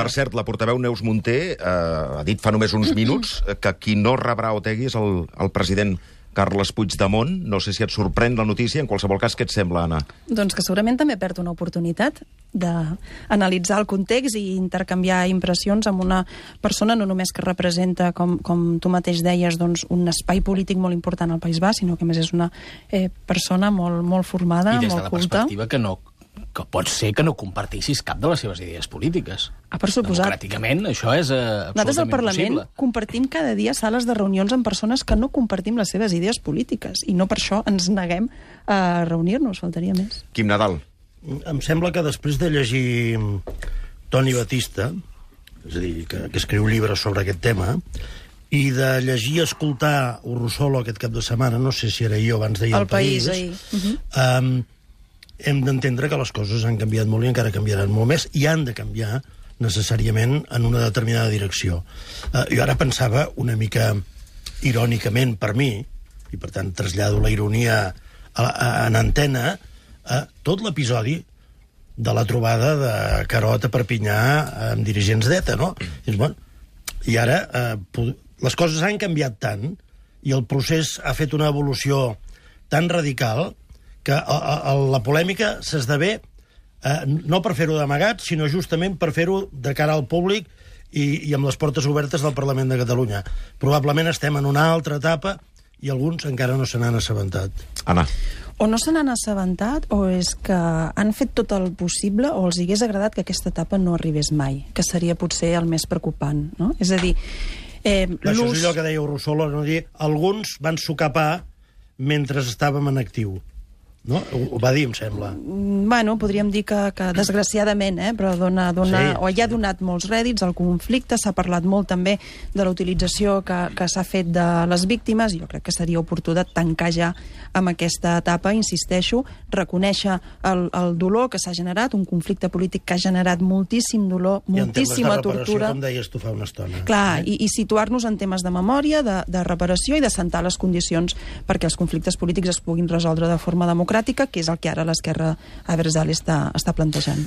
Per cert, la portaveu Neus Munté eh, ha dit fa només uns minuts que qui no rebrà Otegui és el, el president Carles Puigdemont. No sé si et sorprèn la notícia. En qualsevol cas, què et sembla, Anna? Doncs que segurament també perd una oportunitat d'analitzar el context i intercanviar impressions amb una persona no només que representa, com, com tu mateix deies, doncs, un espai polític molt important al País Basc, sinó que a més és una eh, persona molt, molt formada, I des de molt la culta. perspectiva que no que pot ser que no compartissis cap de les seves idees polítiques. Ah, per suposat. Democràticament, això és eh, Nosaltres al absolutament Parlament possible. compartim cada dia sales de reunions amb persones que no compartim les seves idees polítiques i no per això ens neguem a reunir-nos, faltaria més. Quim Nadal. Em sembla que després de llegir Toni Batista, és a dir, que, que escriu llibres sobre aquest tema, i de llegir i escoltar Urrusolo aquest cap de setmana, no sé si era jo abans d'ahir El al País, País, ahir. Mhm. um, hem d'entendre que les coses han canviat molt i encara canviaran molt més, i han de canviar necessàriament en una determinada direcció. Uh, jo ara pensava una mica irònicament per mi, i per tant trasllado la ironia a, a, en antena, a tot l'episodi de la trobada de Carot a Perpinyà amb dirigents d'ETA, no? Dius, bueno, I ara eh, les coses han canviat tant i el procés ha fet una evolució tan radical que a, a, a, la polèmica s'esdevé eh, no per fer-ho d'amagat, sinó justament per fer-ho de cara al públic i, i amb les portes obertes del Parlament de Catalunya. Probablement estem en una altra etapa i alguns encara no se n'han assabentat. Anna. O no se n'han assabentat o és que han fet tot el possible o els hagués agradat que aquesta etapa no arribés mai, que seria potser el més preocupant, no? És a dir, eh, Això és allò que deia Rousseau, no dir, alguns van sucar pa mentre estàvem en actiu. No? Ho, ho va dir, em sembla. Mm, Bueno, podríem dir que, que desgraciadament, eh, però dona, dona, Sí. o ja ha donat molts rèdits al conflicte, s'ha parlat molt també de la utilització que, que s'ha fet de les víctimes, jo crec que seria oportú de tancar ja amb aquesta etapa, insisteixo, reconèixer el, el dolor que s'ha generat, un conflicte polític que ha generat moltíssim dolor, I en temes de moltíssima tortura. com deies tu fa una estona. Clar, i, i situar-nos en temes de memòria, de, de reparació i de sentar les condicions perquè els conflictes polítics es puguin resoldre de forma democràtica, que és el que ara l'esquerra Abertzale està, està plantejant.